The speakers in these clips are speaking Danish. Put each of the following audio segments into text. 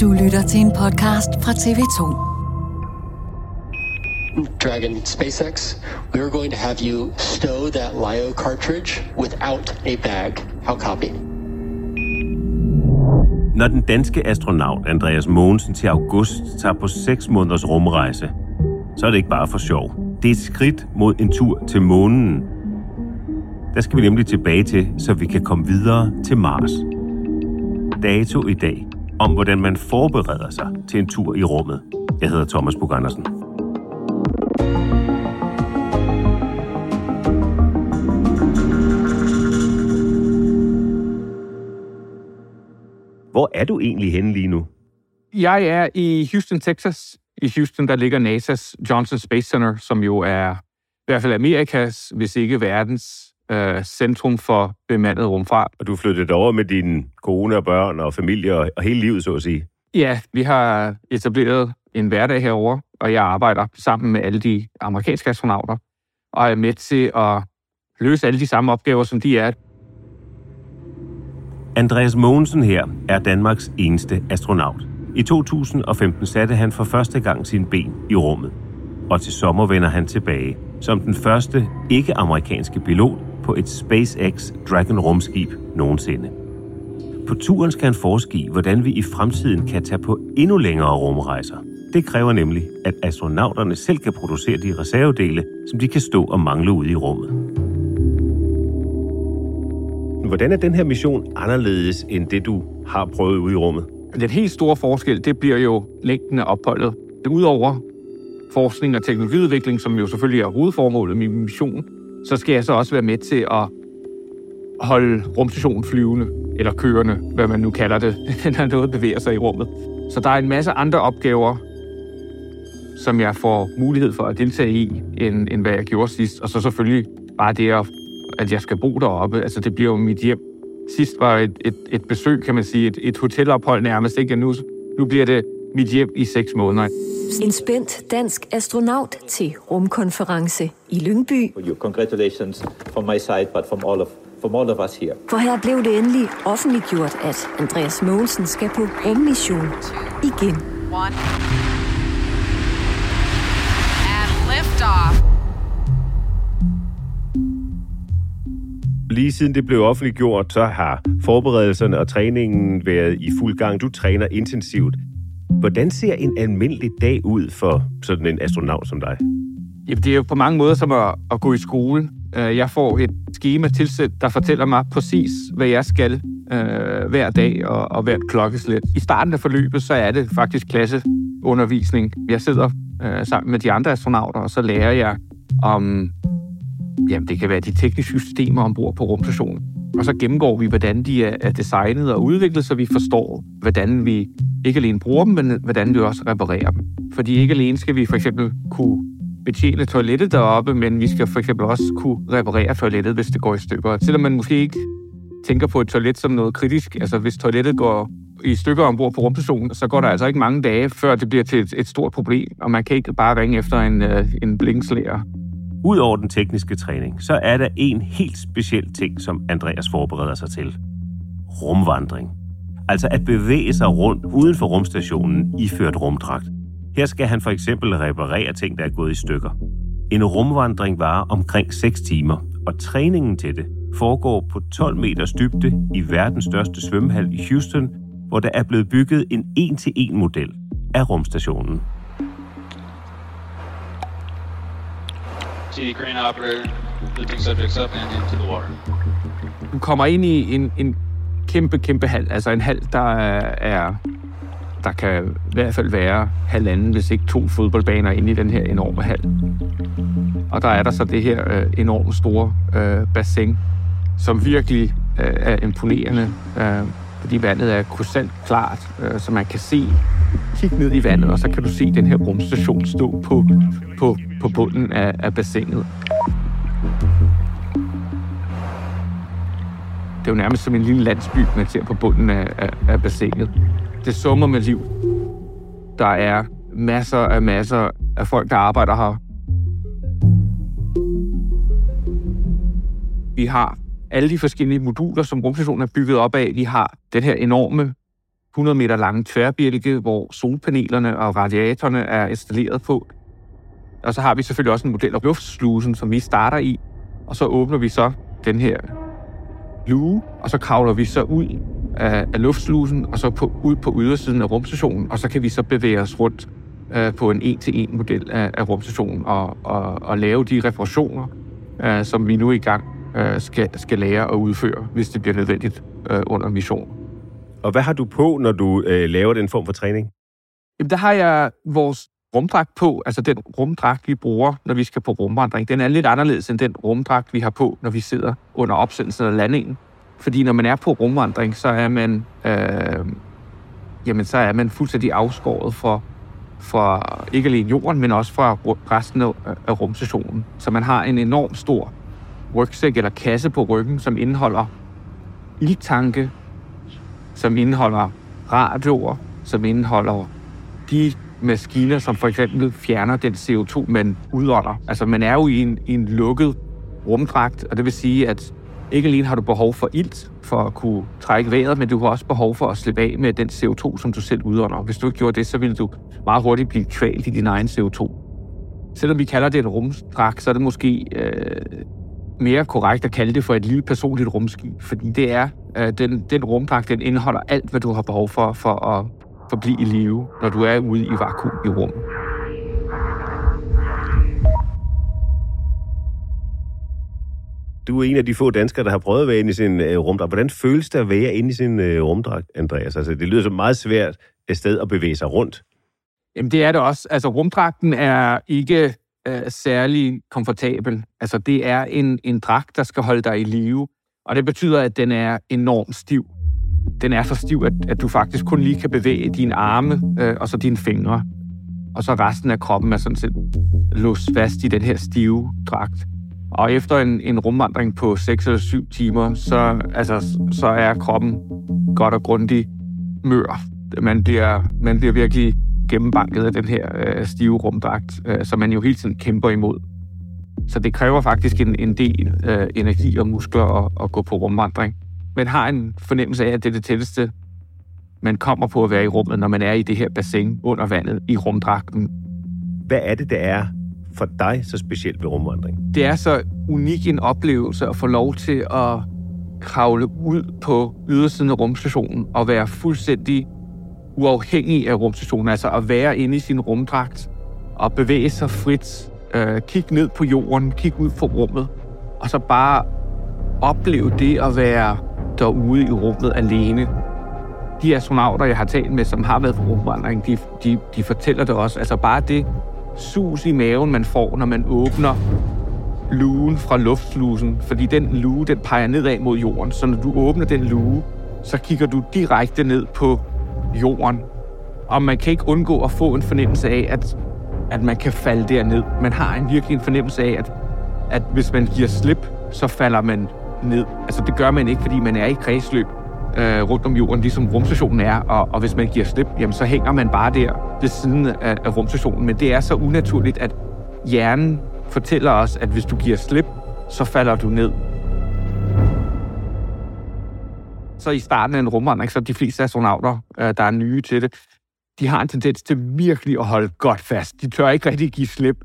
Du lytter til en podcast fra TV2. Dragon SpaceX, we are going to have you stow that Lyo cartridge without a bag. How copy? Når den danske astronaut Andreas Mogensen til august tager på 6 måneders rumrejse, så er det ikke bare for sjov. Det er et skridt mod en tur til månen. Der skal vi nemlig tilbage til, så vi kan komme videre til Mars. Dato i dag om, hvordan man forbereder sig til en tur i rummet. Jeg hedder Thomas Bug Andersen. Hvor er du egentlig henne lige nu? Jeg er i Houston, Texas. I Houston, der ligger NASA's Johnson Space Center, som jo er i hvert fald Amerikas, hvis ikke verdens, øh, centrum for bemandet rumfart. Og du flyttede over med din kone og børn og familie og, og hele livet, så at sige. Ja, vi har etableret en hverdag herover, og jeg arbejder sammen med alle de amerikanske astronauter, og er med til at løse alle de samme opgaver, som de er. Andreas Mogensen her er Danmarks eneste astronaut. I 2015 satte han for første gang sin ben i rummet. Og til sommer vender han tilbage som den første ikke-amerikanske pilot på et SpaceX Dragon rumskib nogensinde. På turen skal han forske i, hvordan vi i fremtiden kan tage på endnu længere rumrejser. Det kræver nemlig, at astronauterne selv kan producere de reservedele, som de kan stå og mangle ude i rummet. Hvordan er den her mission anderledes end det, du har prøvet ude i rummet? Den helt store forskel, det bliver jo længden af opholdet. Udover forskning og teknologiudvikling, som jo selvfølgelig er hovedformålet med min mission, så skal jeg så også være med til at holde rumstationen flyvende, eller kørende, hvad man nu kalder det, når noget bevæger sig i rummet. Så der er en masse andre opgaver, som jeg får mulighed for at deltage i, end, end hvad jeg gjorde sidst. Og så selvfølgelig bare det, at jeg skal bo deroppe. Altså, det bliver jo mit hjem. Sidst var et, et, et besøg, kan man sige, et, et hotelophold nærmest. Ikke? Nu, nu bliver det mit hjem i seks måneder. En spændt dansk astronaut til rumkonference i Lyngby. Congratulations from my side, but from all of from all of us here. For her blev det endelig offentliggjort, at Andreas Mogensen skal på rummission igen. One. And liftoff. Lige siden det blev offentliggjort, så har forberedelserne og træningen været i fuld gang. Du træner intensivt. Hvordan ser en almindelig dag ud for sådan en astronaut som dig? Jamen, det er jo på mange måder som at, at gå i skole. Øh, jeg får et schema tilsæt, der fortæller mig præcis, hvad jeg skal øh, hver dag og, og hvert klokkeslæt. I starten af forløbet, så er det faktisk klasseundervisning. Jeg sidder øh, sammen med de andre astronauter, og så lærer jeg om, jamen det kan være de tekniske systemer ombord på rumstationen. Og så gennemgår vi, hvordan de er designet og udviklet, så vi forstår, hvordan vi ikke alene bruger dem, men hvordan vi også reparerer dem. Fordi ikke alene skal vi for eksempel kunne betjene toilettet deroppe, men vi skal for eksempel også kunne reparere toilettet, hvis det går i stykker. Selvom man måske ikke tænker på et toilet som noget kritisk. Altså hvis toilettet går i stykker ombord på rumstationen, så går der altså ikke mange dage, før det bliver til et, et stort problem, og man kan ikke bare ringe efter en, øh, en blinkslæger. Udover den tekniske træning, så er der en helt speciel ting, som Andreas forbereder sig til. Rumvandring. Altså at bevæge sig rundt uden for rumstationen iført rumdragt. Her skal han for eksempel reparere ting, der er gået i stykker. En rumvandring varer omkring 6 timer, og træningen til det foregår på 12 meters dybde i verdens største svømmehal i Houston, hvor der er blevet bygget en en-til-en model af rumstationen. TD crane operator, lifting subjects up and into the water. Du kommer ind i en, en kæmpe, kæmpe hal. Altså en hal, der er der kan i hvert fald være halvanden, hvis ikke to fodboldbaner inde i den her enorme hal. Og der er der så det her øh, enormt store øh, bassin, som virkelig øh, er imponerende, øh, fordi vandet er krystal klart, øh, så man kan se, kig ned i vandet, og så kan du se den her rumstation stå på, på, på bunden af, af bassinet. Det er jo nærmest som en lille landsby, man ser på bunden af, af, af bassinet. Det summer med liv. Der er masser af masser af folk, der arbejder her. Vi har alle de forskellige moduler, som rumstationen er bygget op af. Vi har den her enorme 100 meter lange tværbjælke, hvor solpanelerne og radiatorerne er installeret på. Og så har vi selvfølgelig også en model af luftslusen, som vi starter i. Og så åbner vi så den her luge, og så kravler vi så ud af, af luftslusen, og så på, ud på ydersiden af rumstationen, og så kan vi så bevæge os rundt øh, på en en-til-en model af, af rumstationen og, og, og lave de reparationer, øh, som vi nu er i gang øh, skal, skal lære at udføre, hvis det bliver nødvendigt øh, under mission. Og hvad har du på, når du øh, laver den form for træning? Jamen, der har jeg vores rumdragt på, altså den rumdragt, vi bruger, når vi skal på rumvandring. Den er lidt anderledes end den rumdragt, vi har på, når vi sidder under opsendelsen af landingen. Fordi når man er på rumvandring, så er man, øh, jamen, så er man fuldstændig afskåret fra, fra ikke alene jorden, men også fra resten af, af rumstationen. Så man har en enorm stor rygsæk eller kasse på ryggen, som indeholder ildtanke, som indeholder radioer, som indeholder de maskiner, som for eksempel fjerner den CO2, man udånder. Altså man er jo i en, i en lukket rumdragt, og det vil sige, at ikke alene har du behov for ilt for at kunne trække vejret, men du har også behov for at slippe af med den CO2, som du selv udånder. Hvis du ikke gjorde det, så ville du meget hurtigt blive kvalt i din egen CO2. Selvom vi kalder det en rumdragt, så er det måske øh, mere korrekt at kalde det for et lille personligt rumskib, fordi det er, øh, den, den rumdragt, den indeholder alt, hvad du har behov for, for at forblive i live, når du er ude i vakuum i rummet. Du er en af de få danskere, der har prøvet at være inde i sin øh, rumdragt. Hvordan føles det at være inde i sin øh, rumdragt, Andreas? Altså, det lyder så meget svært et sted at bevæge sig rundt. Jamen, det er det også. Altså, rumdragten er ikke øh, særlig komfortabel. Altså, det er en, en dragt, der skal holde dig i live. Og det betyder, at den er enormt stiv. Den er så stiv, at, at du faktisk kun lige kan bevæge dine arme øh, og så dine fingre. Og så resten af kroppen er sådan set låst fast i den her stive dragt. Og efter en, en rumvandring på 6 eller 7 timer, så, altså, så er kroppen godt og grundigt mør. Man bliver, man bliver virkelig gennembanket af den her øh, stive rumdragt, øh, som man jo hele tiden kæmper imod. Så det kræver faktisk en, en del øh, energi og muskler at, at gå på rumvandring. Man har en fornemmelse af, at det er det tætteste, man kommer på at være i rummet, når man er i det her bassin under vandet i rumdragten. Hvad er det, der er for dig så specielt ved rumvandring? Det er så unik en oplevelse at få lov til at kravle ud på ydersiden af rumstationen og være fuldstændig uafhængig af rumstationen, altså at være inde i sin rumdragt og bevæge sig frit, øh, kigge ned på jorden, kigge ud på rummet, og så bare opleve det at være derude i rummet alene. De astronauter, jeg har talt med, som har været på rumvandring, de, de, de fortæller det også. Altså bare det sus i maven, man får, når man åbner lugen fra luftslusen. Fordi den luge, den peger nedad mod jorden. Så når du åbner den luge, så kigger du direkte ned på jorden. Og man kan ikke undgå at få en fornemmelse af, at, at man kan falde derned. Man har en virkelig en fornemmelse af, at, at hvis man giver slip, så falder man ned. Altså det gør man ikke, fordi man er i kredsløb øh, rundt om jorden, ligesom rumstationen er, og, og hvis man giver slip, jamen så hænger man bare der ved siden af, af rumstationen. Men det er så unaturligt, at hjernen fortæller os, at hvis du giver slip, så falder du ned. Så i starten af en rumvandring, så de fleste astronauter, øh, der er nye til det, de har en tendens til virkelig at holde godt fast. De tør ikke rigtig give slip.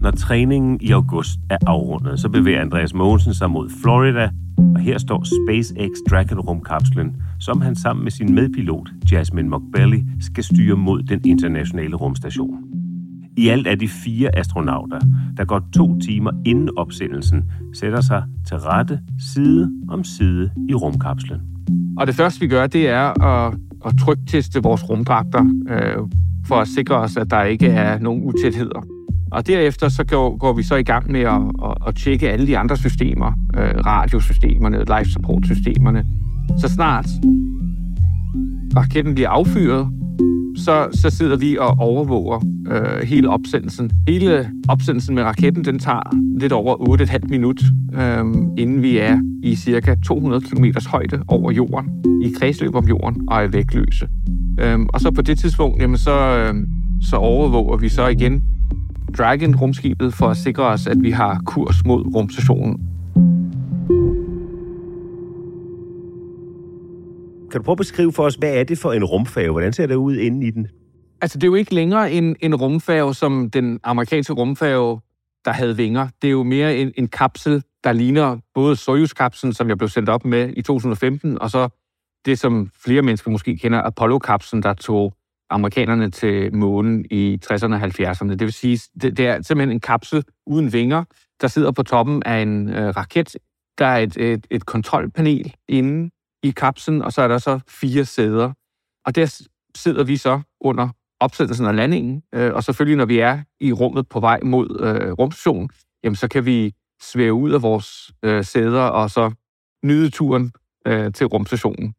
Når træningen i august er afrundet, så bevæger Andreas Mogensen sig mod Florida, og her står SpaceX Dragon-rumkapslen, som han sammen med sin medpilot Jasmine McBelly, skal styre mod den internationale rumstation. I alt er de fire astronauter, der går to timer inden opsendelsen sætter sig til rette side om side i rumkapslen. Og det første, vi gør, det er at, at trykteste vores rumdragter, øh, for at sikre os, at der ikke er nogen utætheder. Og derefter så går, går vi så i gang med at, at, at tjekke alle de andre systemer, øh, radiosystemerne, life support systemerne. Så snart raketten bliver affyret, så, så sidder vi og overvåger øh, hele opsendelsen. Hele opsendelsen med raketten, den tager lidt over 8,5 minut, øh, inden vi er i cirka 200 km højde over jorden, i kredsløb om jorden og er vægtløse. Øh, og så på det tidspunkt, jamen så, øh, så overvåger vi så igen Dragon-rumskibet for at sikre os, at vi har kurs mod rumstationen. Kan du prøve at beskrive for os, hvad er det for en rumfærge? Hvordan ser det ud inde i den? Altså, det er jo ikke længere en, en rumfærge, som den amerikanske rumfærge, der havde vinger. Det er jo mere en, en kapsel, der ligner både Soyuz-kapslen, som jeg blev sendt op med i 2015, og så det, som flere mennesker måske kender, Apollo-kapslen, der tog amerikanerne til månen i 60'erne og 70'erne. Det vil sige, det, det er simpelthen en kapsel uden vinger, der sidder på toppen af en øh, raket. Der er et, et, et kontrolpanel inde i kapslen, og så er der så fire sæder. Og der sidder vi så under opsættelsen af landingen, øh, og selvfølgelig når vi er i rummet på vej mod øh, rumstationen, jamen så kan vi svæve ud af vores øh, sæder og så nyde turen øh, til rumstationen.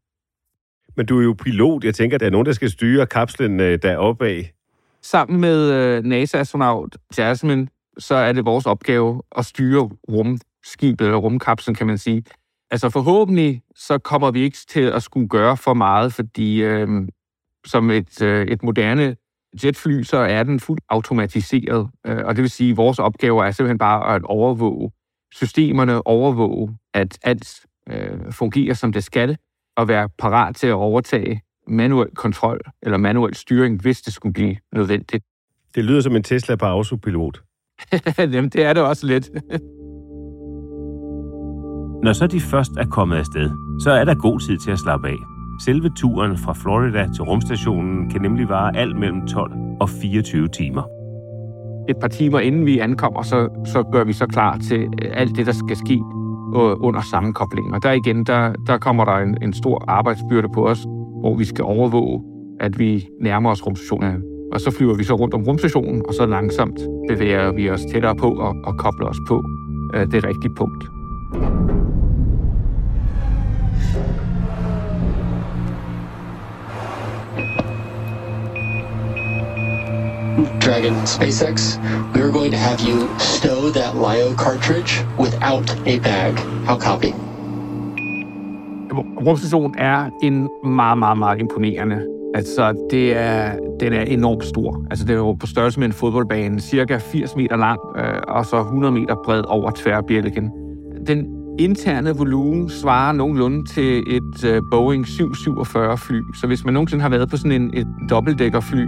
Men du er jo pilot. Jeg tænker, der er nogen, der skal styre kapslen øh, deroppe af. Sammen med øh, NASA-astronaut Jasmine, så er det vores opgave at styre rumskibet, eller rumkapslen, kan man sige. Altså forhåbentlig, så kommer vi ikke til at skulle gøre for meget, fordi øh, som et, øh, et moderne jetfly, så er den fuldt automatiseret. Øh, og det vil sige, at vores opgave er simpelthen bare at overvåge systemerne, overvåge, at alt øh, fungerer, som det skal, og være parat til at overtage manuel kontrol eller manuel styring, hvis det skulle blive nødvendigt. Det lyder som en Tesla på autopilot. Jamen, det er det også lidt. Når så de først er kommet afsted, så er der god tid til at slappe af. Selve turen fra Florida til rumstationen kan nemlig vare alt mellem 12 og 24 timer. Et par timer inden vi ankommer, så, så gør vi så klar til alt det, der skal ske øh, under sammenkoblingen. Og der igen, der, der kommer der en, en stor arbejdsbyrde på os, hvor vi skal overvåge, at vi nærmer os rumstationen. Og så flyver vi så rundt om rumstationen, og så langsomt bevæger vi os tættere på og, og kobler os på øh, det rigtige punkt. Dragon SpaceX, we are going to have you stow that LiO cartridge without a bag. How copy? Rumstationen er en meget, meget, meget imponerende. Altså, det er, den er enormt stor. Altså, det er jo på størrelse med en fodboldbane, cirka 80 meter lang, øh, og så 100 meter bred over tværbjælken. Den interne volumen svarer nogenlunde til et øh, Boeing 747 fly. Så hvis man nogensinde har været på sådan en, et dobbeltdækkerfly,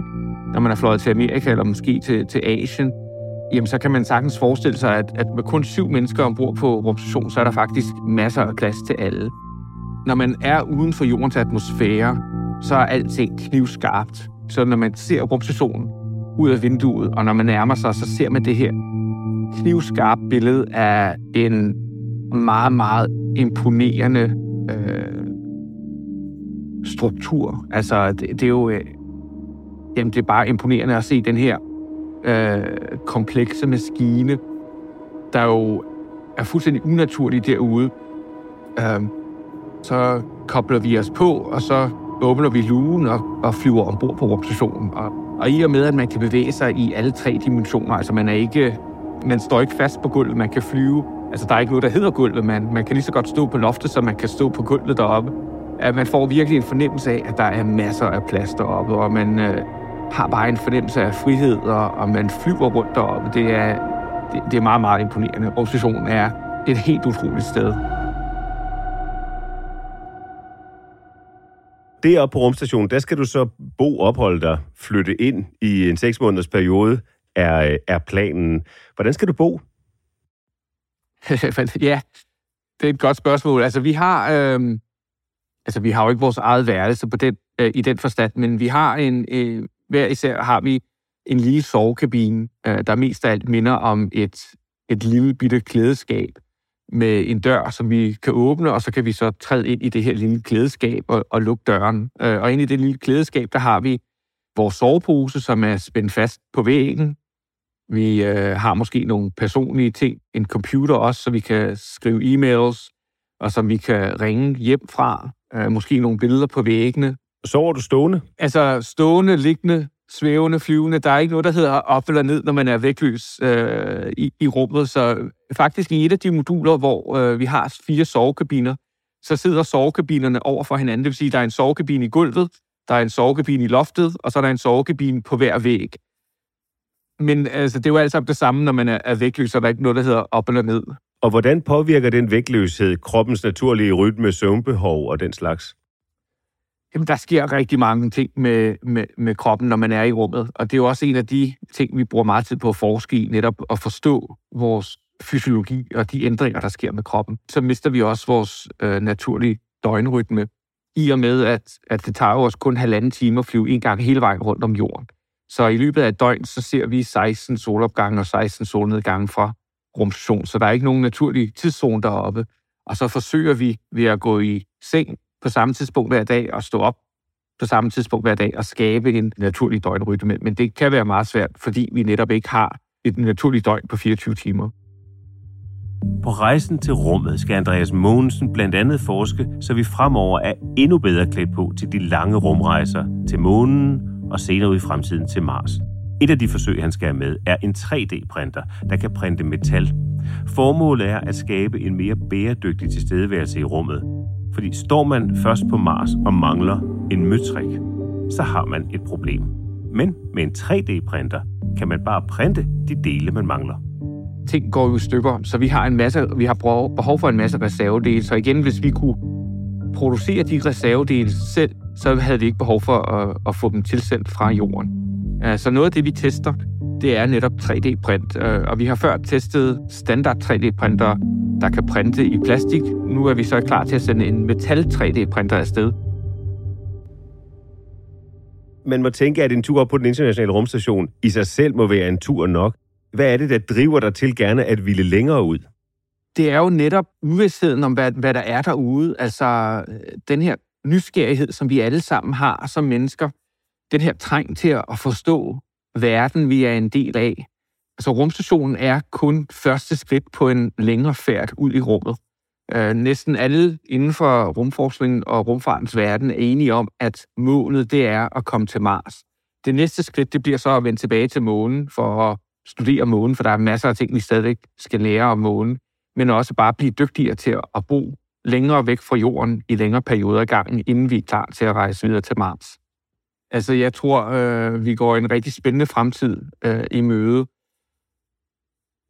når man er fløjet til Amerika eller måske til, til Asien, jamen så kan man sagtens forestille sig, at, at med kun syv mennesker ombord på rumstationen, så er der faktisk masser af plads til alle. Når man er uden for jordens atmosfære, så er alting knivskarpt. Så når man ser rumstationen ud af vinduet, og når man nærmer sig, så ser man det her knivskarpe billede af en meget, meget imponerende øh, struktur. Altså, det, det er jo... Øh, Jamen, det er bare imponerende at se den her øh, komplekse maskine, der jo er fuldstændig unaturlig derude. Øh, så kobler vi os på, og så åbner vi lugen og, og flyver ombord på rumstationen. Og, og i og med, at man kan bevæge sig i alle tre dimensioner, altså man er ikke, man står ikke fast på gulvet, man kan flyve Altså, der er ikke noget, der hedder gulvet. Man, man kan lige så godt stå på loftet, som man kan stå på gulvet deroppe. At man får virkelig en fornemmelse af, at der er masser af plads deroppe, og man øh, har bare en fornemmelse af frihed, og, og man flyver rundt deroppe. Det er, det, det er meget, meget imponerende. Organisationen er et helt utroligt sted. Deroppe på rumstationen, der skal du så bo, opholde dig, flytte ind i en seks måneders periode, er, er planen. Hvordan skal du bo? ja, det er et godt spørgsmål. Altså, vi har, øh, altså, vi har jo ikke vores eget værelse på den, øh, i den forstand, men vi har en, øh, hver især har vi en lille sovekabine, øh, der mest af alt minder om et, et lille bitte klædeskab med en dør, som vi kan åbne, og så kan vi så træde ind i det her lille klædeskab og, og lukke døren. Øh, og ind i det lille klædeskab, der har vi vores sovepose, som er spændt fast på væggen. Vi øh, har måske nogle personlige ting, en computer også, så vi kan skrive e-mails, og som vi kan ringe hjem fra. Øh, måske nogle billeder på væggene. Sover du stående? Altså stående, liggende, svævende, flyvende. Der er ikke noget, der hedder op eller ned, når man er vægtløs øh, i, i rummet. Så faktisk i et af de moduler, hvor øh, vi har fire sovekabiner, så sidder sovekabinerne over for hinanden. Det vil sige, at der er en sovekabine i gulvet, der er en sovekabine i loftet, og så er der en sovekabine på hver væg. Men altså, det er jo alt sammen det samme, når man er, er vægtløs, så der er ikke noget, der hedder op eller ned. Og hvordan påvirker den vægtløshed kroppens naturlige rytme, søvnbehov og den slags? Jamen, der sker rigtig mange ting med, med, med kroppen, når man er i rummet. Og det er jo også en af de ting, vi bruger meget tid på at forske i, netop at forstå vores fysiologi og de ændringer, der sker med kroppen. Så mister vi også vores øh, naturlige døgnrytme, i og med, at, at det tager os kun halvanden time at flyve en gang hele vejen rundt om jorden. Så i løbet af et døgn, så ser vi 16 solopgange og 16 solnedgange fra rumstation, så der er ikke nogen naturlig tidszone deroppe. Og så forsøger vi ved at gå i seng på samme tidspunkt hver dag og stå op på samme tidspunkt hver dag og skabe en naturlig døgnrytme. Men det kan være meget svært, fordi vi netop ikke har et naturligt døgn på 24 timer. På rejsen til rummet skal Andreas Mogensen blandt andet forske, så vi fremover er endnu bedre klædt på til de lange rumrejser til månen og senere ud i fremtiden til Mars. Et af de forsøg, han skal have med, er en 3D-printer, der kan printe metal. Formålet er at skabe en mere bæredygtig tilstedeværelse i rummet. Fordi står man først på Mars og mangler en møtrik, så har man et problem. Men med en 3D-printer kan man bare printe de dele, man mangler. Ting går jo i stykker, så vi har en masse, vi har behov for en masse reservedele. Så igen, hvis vi kunne producere de reservedele selv, så havde vi ikke behov for at, at få dem tilsendt fra jorden. Så noget af det, vi tester, det er netop 3D-print. Øh, og vi har før testet standard 3D-printer, der kan printe i plastik. Nu er vi så klar til at sende en metal 3D-printer afsted. Man må tænke, at en tur op på den internationale rumstation i sig selv må være en tur nok. Hvad er det, der driver dig til gerne at ville længere ud? Det er jo netop uvidsheden om, hvad, hvad der er derude. Altså den her nysgerrighed, som vi alle sammen har som mennesker. Den her træng til at forstå verden, vi er en del af. Altså rumstationen er kun første skridt på en længere færd ud i rummet. Øh, næsten alle inden for rumforskningen og rumfartens verden er enige om, at målet det er at komme til Mars. Det næste skridt det bliver så at vende tilbage til månen for at studere månen, for der er masser af ting, vi stadig skal lære om månen, men også bare blive dygtigere til at bo længere væk fra jorden i længere perioder af gangen, inden vi er klar til at rejse videre til Mars. Altså, jeg tror, øh, vi går en rigtig spændende fremtid øh, i møde,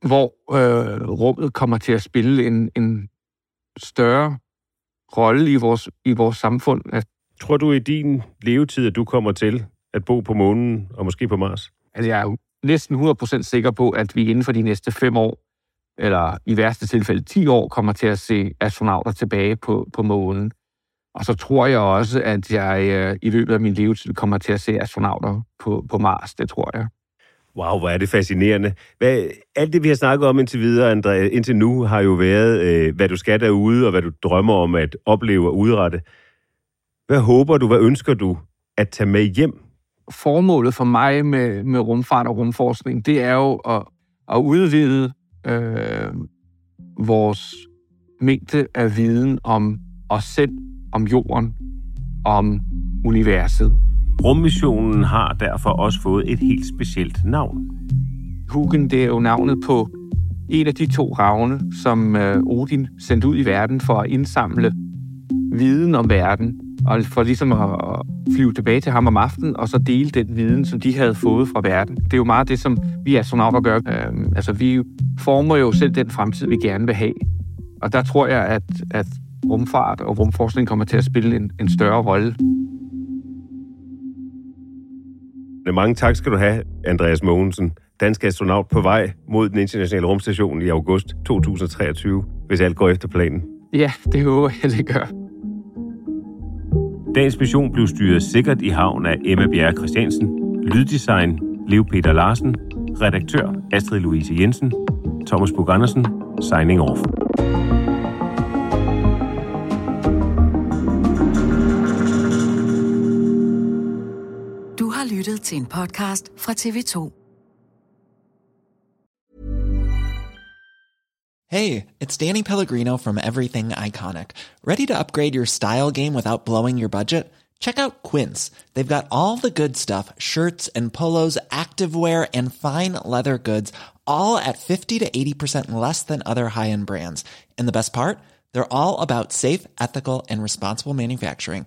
hvor øh, rummet kommer til at spille en, en større rolle i vores, i vores samfund. Tror du i din levetid, at du kommer til at bo på månen og måske på Mars? Altså, jeg er næsten 100% sikker på, at vi inden for de næste fem år, eller i værste tilfælde 10 år, kommer til at se astronauter tilbage på, på månen. Og så tror jeg også, at jeg øh, i løbet af min levetid kommer til at se astronauter på, på Mars. Det tror jeg. Wow, hvor er det fascinerende. Hvad, alt det, vi har snakket om indtil videre, André, indtil nu, har jo været, øh, hvad du skal derude, og hvad du drømmer om at opleve og udrette. Hvad håber du, hvad ønsker du at tage med hjem? Formålet for mig med, med rumfart og rumforskning, det er jo at, at udvide øh, vores mængde af viden om os selv, om jorden, om universet. Rummissionen har derfor også fået et helt specielt navn. Hugin, det er jo navnet på en af de to ravne, som øh, Odin sendte ud i verden for at indsamle viden om verden, og for ligesom at flyve tilbage til ham om aftenen, og så dele den viden, som de havde fået fra verden. Det er jo meget det, som vi astronauter gør. Øhm, altså, vi former jo selv den fremtid, vi gerne vil have. Og der tror jeg, at, at rumfart og rumforskning kommer til at spille en, en større rolle. Mange tak skal du have, Andreas Mogensen, dansk astronaut på vej mod den internationale rumstation i august 2023, hvis alt går efter planen. Ja, det håber jeg, det gør. Dagens mission blev styret sikkert i havn af Emma Bjerre Christiansen, lyddesign Leo Peter Larsen, redaktør Astrid Louise Jensen, Thomas Bug Andersen, signing off. Til en podcast fra TV2. Hey, it's Danny Pellegrino from Everything Iconic. Ready to upgrade your style game without blowing your budget? Check out Quince. They've got all the good stuff shirts and polos, activewear, and fine leather goods, all at 50 to 80% less than other high end brands. And the best part? They're all about safe, ethical, and responsible manufacturing.